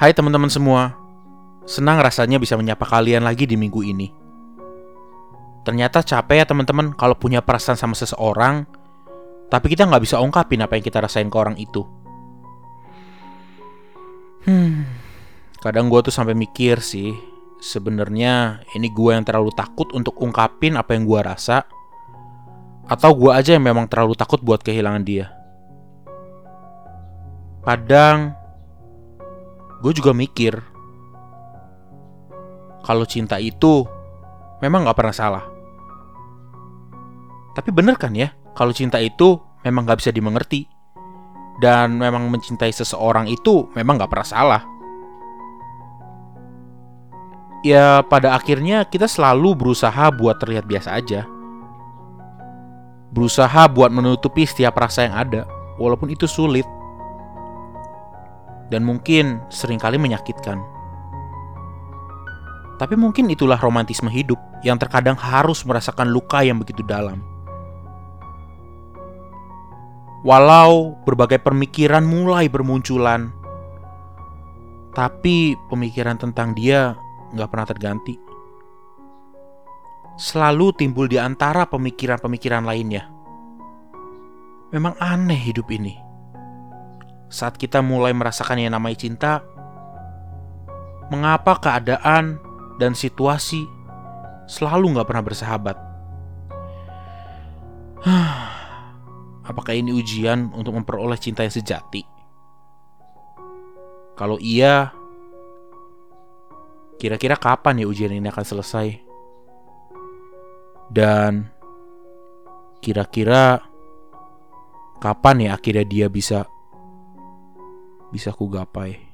Hai teman-teman semua, senang rasanya bisa menyapa kalian lagi di minggu ini. Ternyata capek ya teman-teman kalau punya perasaan sama seseorang, tapi kita nggak bisa ungkapin apa yang kita rasain ke orang itu. Hmm, kadang gue tuh sampai mikir sih, sebenarnya ini gue yang terlalu takut untuk ungkapin apa yang gue rasa, atau gue aja yang memang terlalu takut buat kehilangan dia. Kadang gue juga mikir kalau cinta itu memang gak pernah salah. Tapi bener kan ya, kalau cinta itu memang gak bisa dimengerti. Dan memang mencintai seseorang itu memang gak pernah salah. Ya pada akhirnya kita selalu berusaha buat terlihat biasa aja. Berusaha buat menutupi setiap rasa yang ada, walaupun itu sulit dan mungkin sering kali menyakitkan. Tapi mungkin itulah romantisme hidup yang terkadang harus merasakan luka yang begitu dalam. Walau berbagai pemikiran mulai bermunculan, tapi pemikiran tentang dia nggak pernah terganti. Selalu timbul di antara pemikiran-pemikiran lainnya. Memang aneh hidup ini saat kita mulai merasakan yang namanya cinta, mengapa keadaan dan situasi selalu nggak pernah bersahabat? Apakah ini ujian untuk memperoleh cinta yang sejati? Kalau iya, kira-kira kapan ya ujian ini akan selesai? Dan kira-kira kapan ya akhirnya dia bisa bisa ku gapai.